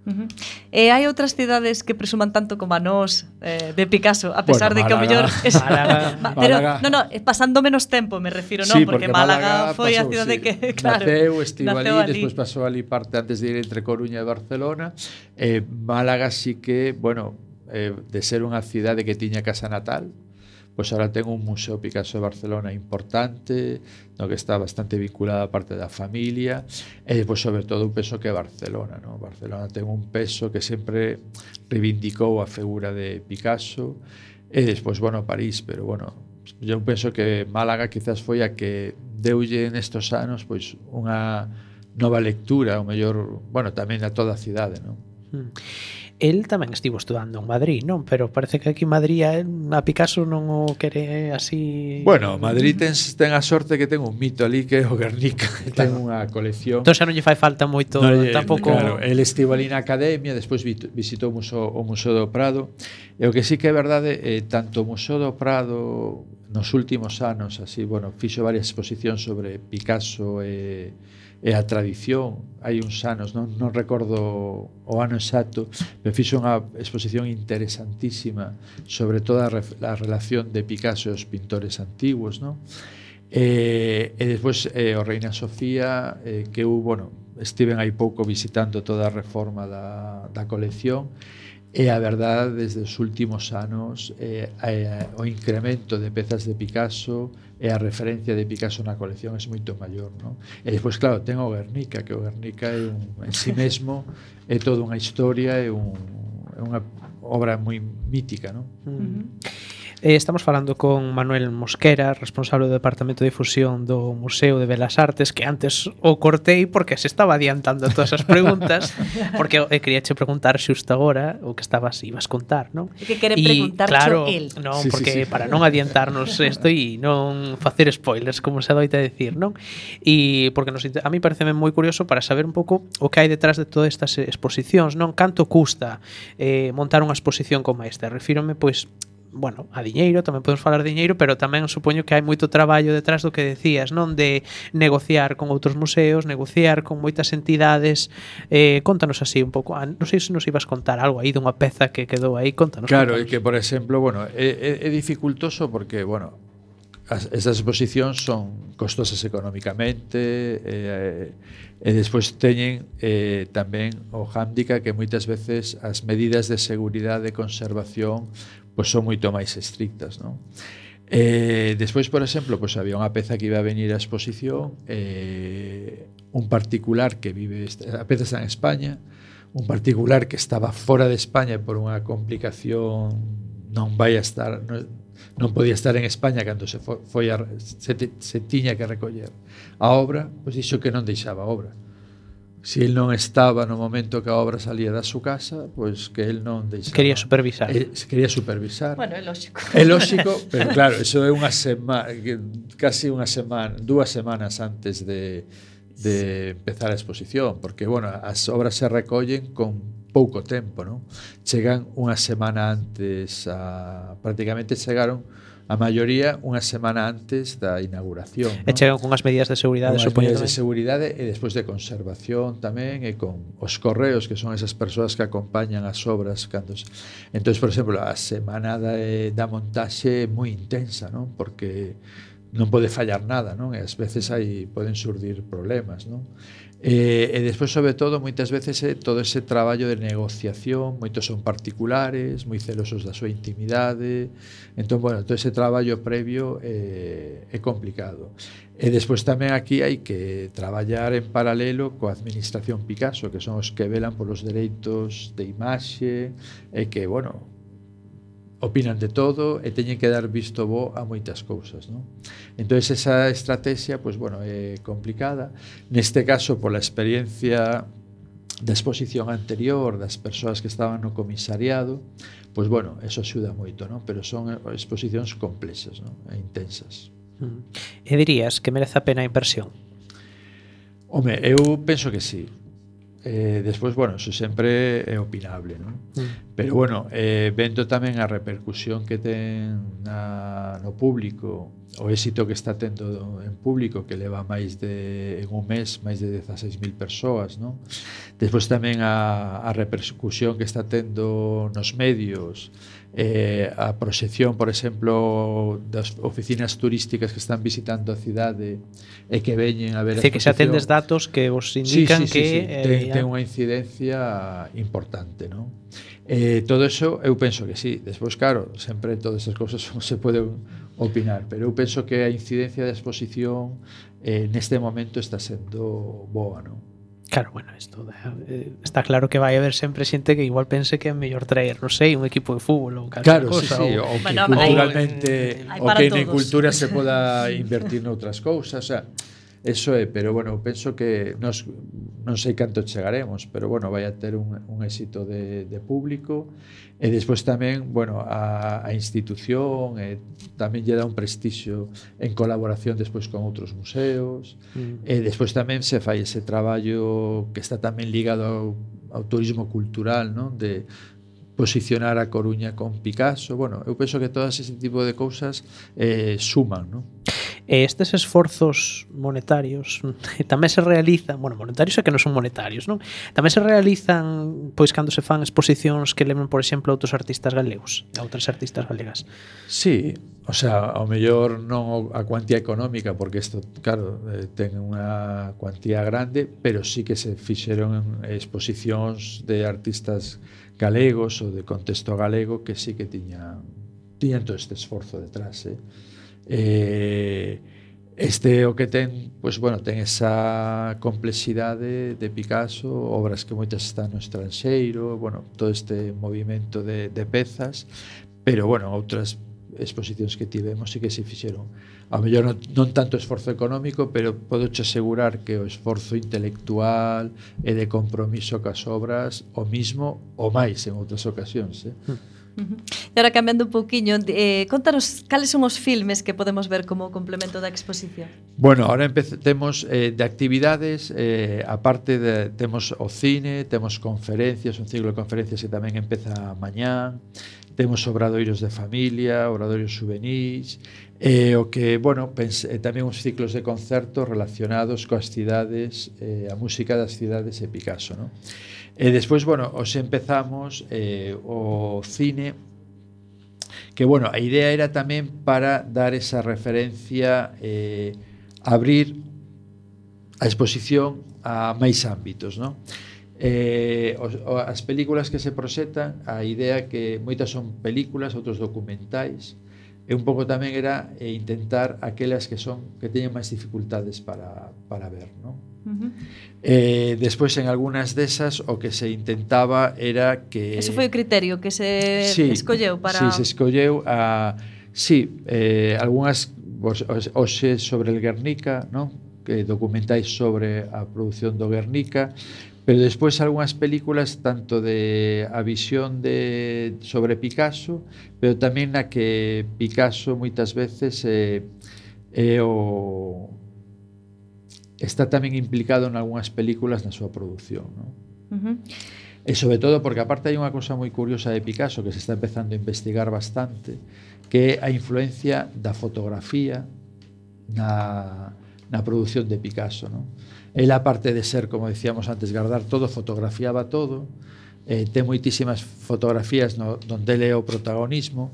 Uh -huh. E hai outras cidades que presuman tanto como a nós eh, de Picasso, a pesar bueno, de que o mellor es... Málaga, Ma, pero Málaga. no, no, eh, pasando menos tempo me refiro, non, sí, porque, porque Málaga, Málaga foi pasou, a cidade sí. que, claro, naceu, estivo naceu ali, ali, despois pasou ali parte antes de ir entre Coruña e Barcelona. Eh, Málaga sí que, bueno, eh, de ser unha cidade que tiña casa natal, pois ahora ten un Museo Picasso de Barcelona importante, no que está bastante vinculada a parte da familia, e despois sobre todo un peso que é Barcelona, no? Barcelona ten un peso que sempre reivindicou a figura de Picasso, e despois, bueno, París, pero bueno, eu penso que Málaga quizás foi a que deulle nestos anos pois unha nova lectura, o mellor, bueno, tamén a toda a cidade, non? Mm el tamén estivo estudando en Madrid, non? Pero parece que aquí en Madrid a Picasso non o quere así... Bueno, Madrid ten, ten a sorte que ten un mito ali que é o Guernica, que ten unha colección... Entón xa non lle fai falta moito, no, tampouco... Claro, el estivo ali na Academia, despois visitou o Museo, o Museo do Prado, e o que sí que é verdade, eh, tanto o Museo do Prado nos últimos anos, así, bueno, fixo varias exposicións sobre Picasso e... Eh, e a tradición hai uns anos, non, non recordo o ano exacto, me fixo unha exposición interesantísima sobre toda a relación de Picasso e os pintores antiguos, non? E, e despois eh, o Reina Sofía eh, que eu, bueno, estiven hai pouco visitando toda a reforma da, da colección e a verdade desde os últimos anos eh, eh, o incremento de pezas de Picasso e a referencia de Picasso na colección é moito maior, non? E despois, claro, ten o Guernica, que o Guernica é un, en si sí mesmo é toda unha historia, é, un, é unha obra moi mítica, non? Uh -huh. Eh, estamos falando con Manuel Mosquera, responsable do Departamento de Difusión do Museo de Belas Artes, que antes o cortei porque se estaba adiantando todas as preguntas, porque eu eh, quería che preguntar xusto agora o que estabas ibas contar, non? E Que quere preguntar claro, el. Non, sí, porque sí, sí. para non adiantarnos isto e non facer spoilers, como se adoita decir, non? E porque nos, a mí pareceme moi curioso para saber un pouco o que hai detrás de todas estas exposicións, non? Canto custa eh, montar unha exposición como esta? Refírome, pois, bueno, a diñeiro, tamén podemos falar de diñeiro, pero tamén supoño que hai moito traballo detrás do que decías, non? De negociar con outros museos, negociar con moitas entidades. Eh, contanos así un pouco, ah, non sei se nos ibas contar algo aí dunha peza que quedou aí, contanos. Claro, contanos. e que, por exemplo, bueno, é, é, é dificultoso porque, bueno, as, esas exposicións son costosas económicamente e, e despois teñen eh, tamén o hándica que moitas veces as medidas de seguridade e conservación pois son moito máis estrictas, non? Eh, despois, por exemplo, pois había unha peza que iba a venir á exposición, eh, un particular que vive, a peza está en España, un particular que estaba fora de España por unha complicación non vai a estar, non, non podía estar en España cando se foi a, se, te, se tiña que recoller a obra, pois dixo que non deixaba a obra. Se el non estaba no momento que a obra salía da súa casa, pois que el non deixaba. Quería supervisar. Eh, quería supervisar. Bueno, é lógico. É lógico, pero claro, eso é unha semana, casi unha semana, dúas semanas antes de, de empezar a exposición, porque, bueno, as obras se recollen con pouco tempo, non? Chegan unha semana antes, a, prácticamente chegaron a maioría unha semana antes da inauguración. E chegan con as medidas de seguridade, supoño. medidas de seguridade e despois de conservación tamén e con os correos que son esas persoas que acompañan as obras cando Entón, por exemplo, a semana da, eh, da montaxe é moi intensa, non? Porque non pode fallar nada, non? E ás veces aí poden surdir problemas, non? E, e despois, sobre todo, moitas veces é todo ese traballo de negociación, moitos son particulares, moi celosos da súa intimidade, entón, bueno, todo ese traballo previo é, é complicado. E despois tamén aquí hai que traballar en paralelo coa Administración Picasso, que son os que velan polos dereitos de imaxe, e que, bueno, opinan de todo e teñen que dar visto bo a moitas cousas, non? Entón, esa estrategia, pois, bueno, é complicada. Neste caso, pola experiencia da exposición anterior das persoas que estaban no comisariado, pois, bueno, eso axuda moito, non? Pero son exposicións complexas, non? E intensas. Mm. E dirías que merece a pena a inversión? Home, eu penso que sí. Eh, despois, bueno, eso sempre é opinable, non? Mm. Pero, bueno, eh, vendo tamén a repercusión que ten na, no público o éxito que está tendo en público que leva máis de en un mes máis de 16.000 persoas non? despois tamén a, a repercusión que está tendo nos medios eh, a proxección, por exemplo, das oficinas turísticas que están visitando a cidade e que veñen a ver Dice a que xa tendes datos que vos indican sí, sí, sí, que sí. Eh, ten, ten unha incidencia importante, non? Eh, todo eso eu penso que sí, despois claro, sempre todas esas cousas se poden opinar, pero eu penso que a incidencia da exposición eh, neste momento está sendo boa, non? Claro, bueno, isto eh, está claro que vai haber sempre xente que igual pense que é mellor traer, non sei, un equipo de fútbol ou calquera claro, cosa. Sí, sí, ou, o que bueno, culturalmente, hay, hay o que na cultura se poda invertir noutras cousas, o sea, Eso é, pero bueno, penso que nos, non sei canto chegaremos, pero bueno, vai a ter un, un éxito de, de público e despois tamén, bueno, a, a institución e tamén lle dá un prestixio en colaboración despois con outros museos mm. e despois tamén se fai ese traballo que está tamén ligado ao, ao turismo cultural, non? De, posicionar a Coruña con Picasso, bueno, eu penso que todas ese tipo de cousas eh, suman, non? E estes esforzos monetarios tamén se realizan, bueno, monetarios é que non son monetarios, non? Tamén se realizan pois cando se fan exposicións que lembran, por exemplo, a outros artistas galegos, a outras artistas galegas. Sí, o sea, ao mellor non a cuantía económica, porque isto, claro, eh, ten unha cuantía grande, pero sí que se fixeron exposicións de artistas galegos ou de contexto galego que sí que tiñan tiñan todo este esforzo detrás, eh? Eh, este o que ten, pois bueno, ten esa complexidade de Picasso, obras que moitas están no estranxeiro, bueno, todo este movimento de, de pezas, pero bueno, outras exposicións que tivemos e que se fixeron. A mellor non, non tanto esforzo económico, pero podo che asegurar que o esforzo intelectual e de compromiso cas obras o mismo ou máis en outras ocasións. Eh? Hmm. E agora cambiando un pouquiño, eh, contanos cales son os filmes que podemos ver como complemento da exposición? Bueno, ahora empecemos eh, de actividades, eh, aparte de, temos o cine, temos conferencias, un ciclo de conferencias que tamén empeza mañán, temos obradoiros de familia, obradoiros juvenis, e eh, o que, bueno, pense, eh, tamén uns ciclos de concertos relacionados coas cidades, eh, a música das cidades e Picasso, non? E despois, bueno, os empezamos eh, o cine que, bueno, a idea era tamén para dar esa referencia eh, abrir a exposición a máis ámbitos, non? Eh, os, as películas que se proxetan, a idea que moitas son películas, outros documentais, e un pouco tamén era eh, intentar aquelas que son que teñen máis dificultades para, para ver, non? Uh -huh. eh, despois en algunhas desas o que se intentaba era que Eso foi o criterio que se sí, escolleu para Si, sí, se escolleu a Sí, eh, algunhas hoxe sobre el Guernica, non? que documentais sobre a produción do Guernica, Pero despois algunhas películas tanto de a visión de sobre Picasso, pero tamén na que Picasso moitas veces é, eh, é o está tamén implicado en algunhas películas na súa produción, non? Uh -huh. E sobre todo porque aparte hai unha cosa moi curiosa de Picasso que se está empezando a investigar bastante, que é a influencia da fotografía na na produción de Picasso, non? El aparte de ser, como decíamos antes, guardar todo, fotografiaba todo. Eh, ten moitísimas fotografías no, donde ele é o protagonismo,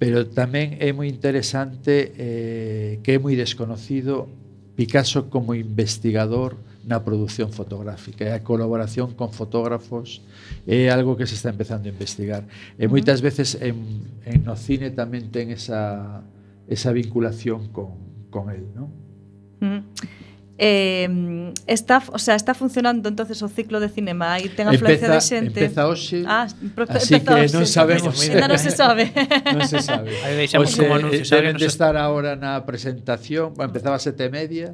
pero tamén é moi interesante eh, que é moi desconocido Picasso como investigador na produción fotográfica e a colaboración con fotógrafos é algo que se está empezando a investigar. E moitas veces en, en no cine tamén ten esa, esa vinculación con, con el, non? Mm eh, está, o sea, está funcionando entonces o ciclo de cinema e ten afluencia empeza, de xente. Empeza hoxe. Ah, así empeza que hoxe, non sabemos. Ainda non se sabe. non se sabe. Aí deixamos hoxe, como anuncio. Eh, deben de estar agora na presentación, empezaba a sete e media,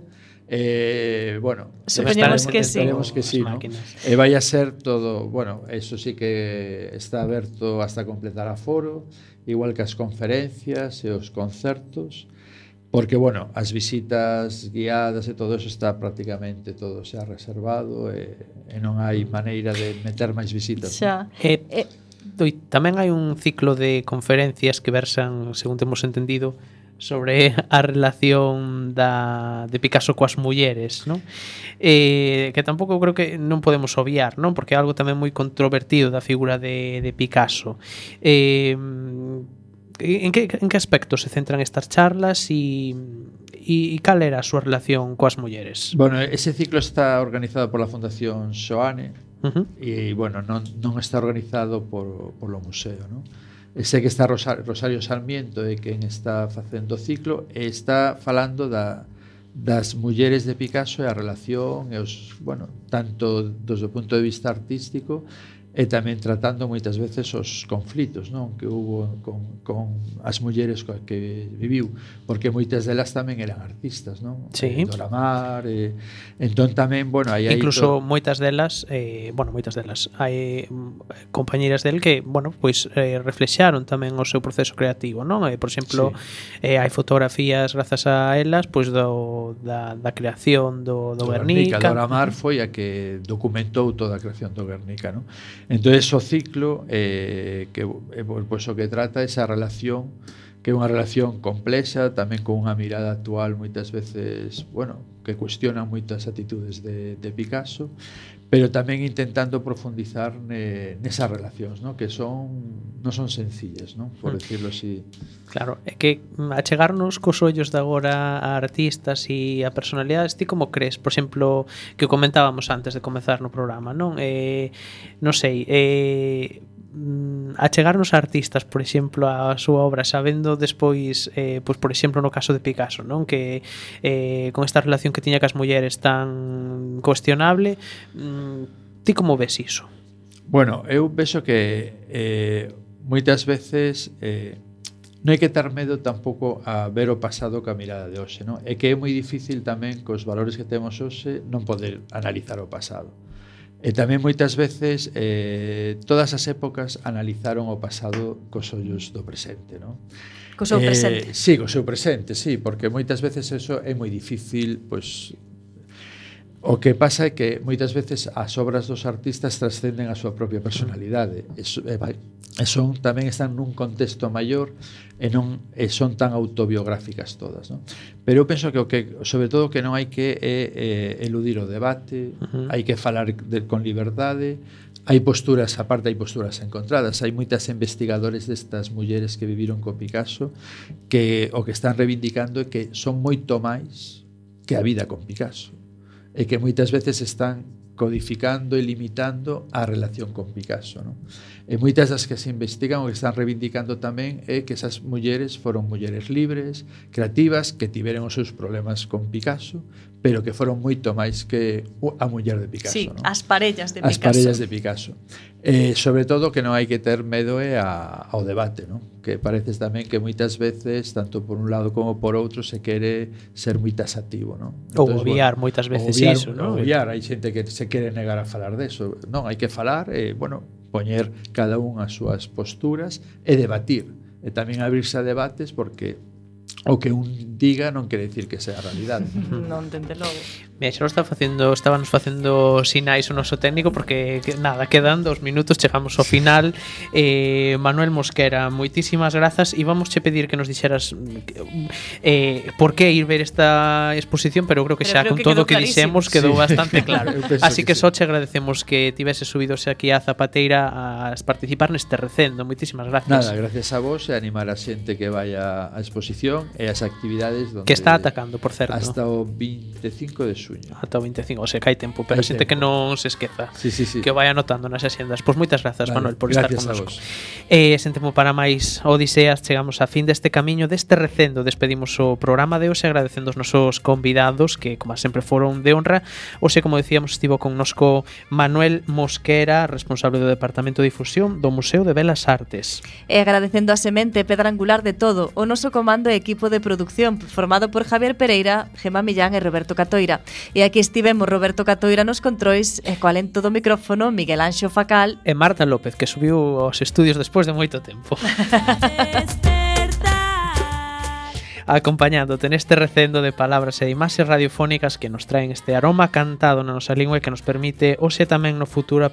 Eh, bueno, supoñemos que sí. que sí, ¿no? eh, vai a ser todo, bueno, eso sí que está aberto hasta completar aforo, igual que as conferencias e os concertos. Porque, bueno, as visitas guiadas e todo eso está prácticamente todo xa reservado e, e non hai maneira de meter máis visitas. Xa. Né? Eh, eh, doi, tamén hai un ciclo de conferencias que versan, según temos entendido, sobre a relación da, de Picasso coas mulleres non? Eh, que tampouco creo que non podemos obviar non porque é algo tamén moi controvertido da figura de, de Picasso eh, en que, en que aspectos se centran estas charlas e e cal era a súa relación coas mulleres? Bueno, ese ciclo está organizado por la Fundación Xoane uh -huh. e, bueno, non, non está organizado por, polo museo, non? E sei que está Rosario, Rosario Sarmiento e quen está facendo o ciclo e está falando da, das mulleres de Picasso e a relación e os, bueno, tanto desde o punto de vista artístico e tamén tratando moitas veces os conflitos non que hubo con, con as mulleres coas que viviu porque moitas delas tamén eran artistas non sí. Eh, Dora Mar e... entón tamén bueno aí incluso to... moitas delas eh, bueno moitas delas hai mm, compañeiras del que bueno pois eh, reflexaron tamén o seu proceso creativo non eh, por exemplo sí. eh, hai fotografías grazas a elas pois do, da, da creación do, do, do Guernica. Guernica Dora Mar foi a que documentou toda a creación do Guernica non Entón, o ciclo eh, que, eh, pois, o que trata esa relación que é unha relación complexa, tamén con unha mirada actual moitas veces, bueno, que cuestiona moitas atitudes de, de Picasso, pero tamén intentando profundizar ne, nesas relacións, no? que son non son sencillas, no? por mm. decirlo así. Claro, é que achegarnos cos ollos de agora a artistas e a personalidades, ti como crees? Por exemplo, que comentábamos antes de comezar no programa, non? Eh, non sei, eh, mm, achegarnos a artistas, por exemplo, a súa obra, sabendo despois, eh, pois, por exemplo, no caso de Picasso, non que eh, con esta relación que tiña cas mulleres tan cuestionable, mm, ti como ves iso? Bueno, eu vexo que eh, moitas veces eh, non hai que ter medo tampouco a ver o pasado ca mirada de hoxe, non? É que é moi difícil tamén cos valores que temos hoxe non poder analizar o pasado. E tamén moitas veces eh, todas as épocas analizaron o pasado cos ollos do presente, non? Co seu eh, presente. Eh, sí, co seu presente, sí, porque moitas veces eso é moi difícil, pois, pues, O que pasa é que moitas veces as obras dos artistas trascenden a súa propia personalidade e son tamén están nun contexto maior e non e son tan autobiográficas todas, non? Pero eu penso que o que sobre todo que non hai que é, é eludir o debate, uh -huh. hai que falar de, con liberdade, hai posturas, aparte hai posturas encontradas, hai moitas investigadores destas mulleres que viviron co Picasso que o que están reivindicando é que son moito máis que a vida con Picasso e que moitas veces están codificando e limitando a relación con Picasso. Non? E moitas das que se investigan o que están reivindicando tamén é que esas mulleres foron mulleres libres, creativas, que tiveron os seus problemas con Picasso, pero que foron moito máis que a muller de Picasso. Sí, ¿no? as parellas de as Picasso. As parellas de Picasso. Eh, sobre todo que non hai que ter medo é eh, a, ao debate, ¿no? que parece tamén que moitas veces, tanto por un lado como por outro, se quere ser moi tasativo. ¿no? Entonces, ou obviar bueno, moitas veces obviar, iso. ¿no? Obviar, hai xente que se quere negar a falar deso. Non, hai que falar, eh, bueno, poñer cada un as súas posturas e debatir e tamén abrirse a debates porque o que un diga non quere dicir que sea a realidade. non, dende logo. Mira, xa está facendo, estábamos facendo sinais o noso técnico porque que, nada, quedan dos minutos, chegamos ao final. Eh, Manuel Mosquera, moitísimas grazas e vamos che pedir que nos dixeras mm, eh, por que ir ver esta exposición, pero creo que pero xa creo con que todo o que clarísimo. dixemos quedou sí. bastante claro. Así que, que só sí. che agradecemos que tivese subidose aquí a Zapateira a participar neste recendo. Moitísimas gracias. Nada, gracias a vos e animar a xente que vaya á exposición e as actividades donde que está atacando, por certo. Hasta o 25 de suño. Ata o 25, o sea, que hai tempo, pero hai xente tempo. que non se esqueza, sí, sí, sí. que vai anotando nas axendas. Pois moitas grazas, vale, Manuel, por gracias estar connosco. Eh, sen tempo para máis Odiseas, chegamos a fin deste camiño, deste recendo, despedimos o programa de hoxe agradecendo os nosos convidados que, como sempre, foron de honra. Hoxe, como decíamos, estivo connosco Manuel Mosquera, responsable do Departamento de Difusión do Museo de Belas Artes. E agradecendo a semente pedra angular de todo, o noso comando e equipo equipo de producción formado por Javier Pereira, Gemma Millán e Roberto Catoira. E aquí estivemos Roberto Catoira nos controis e coal en todo o micrófono Miguel Anxo Facal e Marta López, que subiu aos estudios despois de moito tempo. acompañándote neste recendo de palabras e imaxes radiofónicas que nos traen este aroma cantado na nosa lingua e que nos permite hoxe tamén no futuro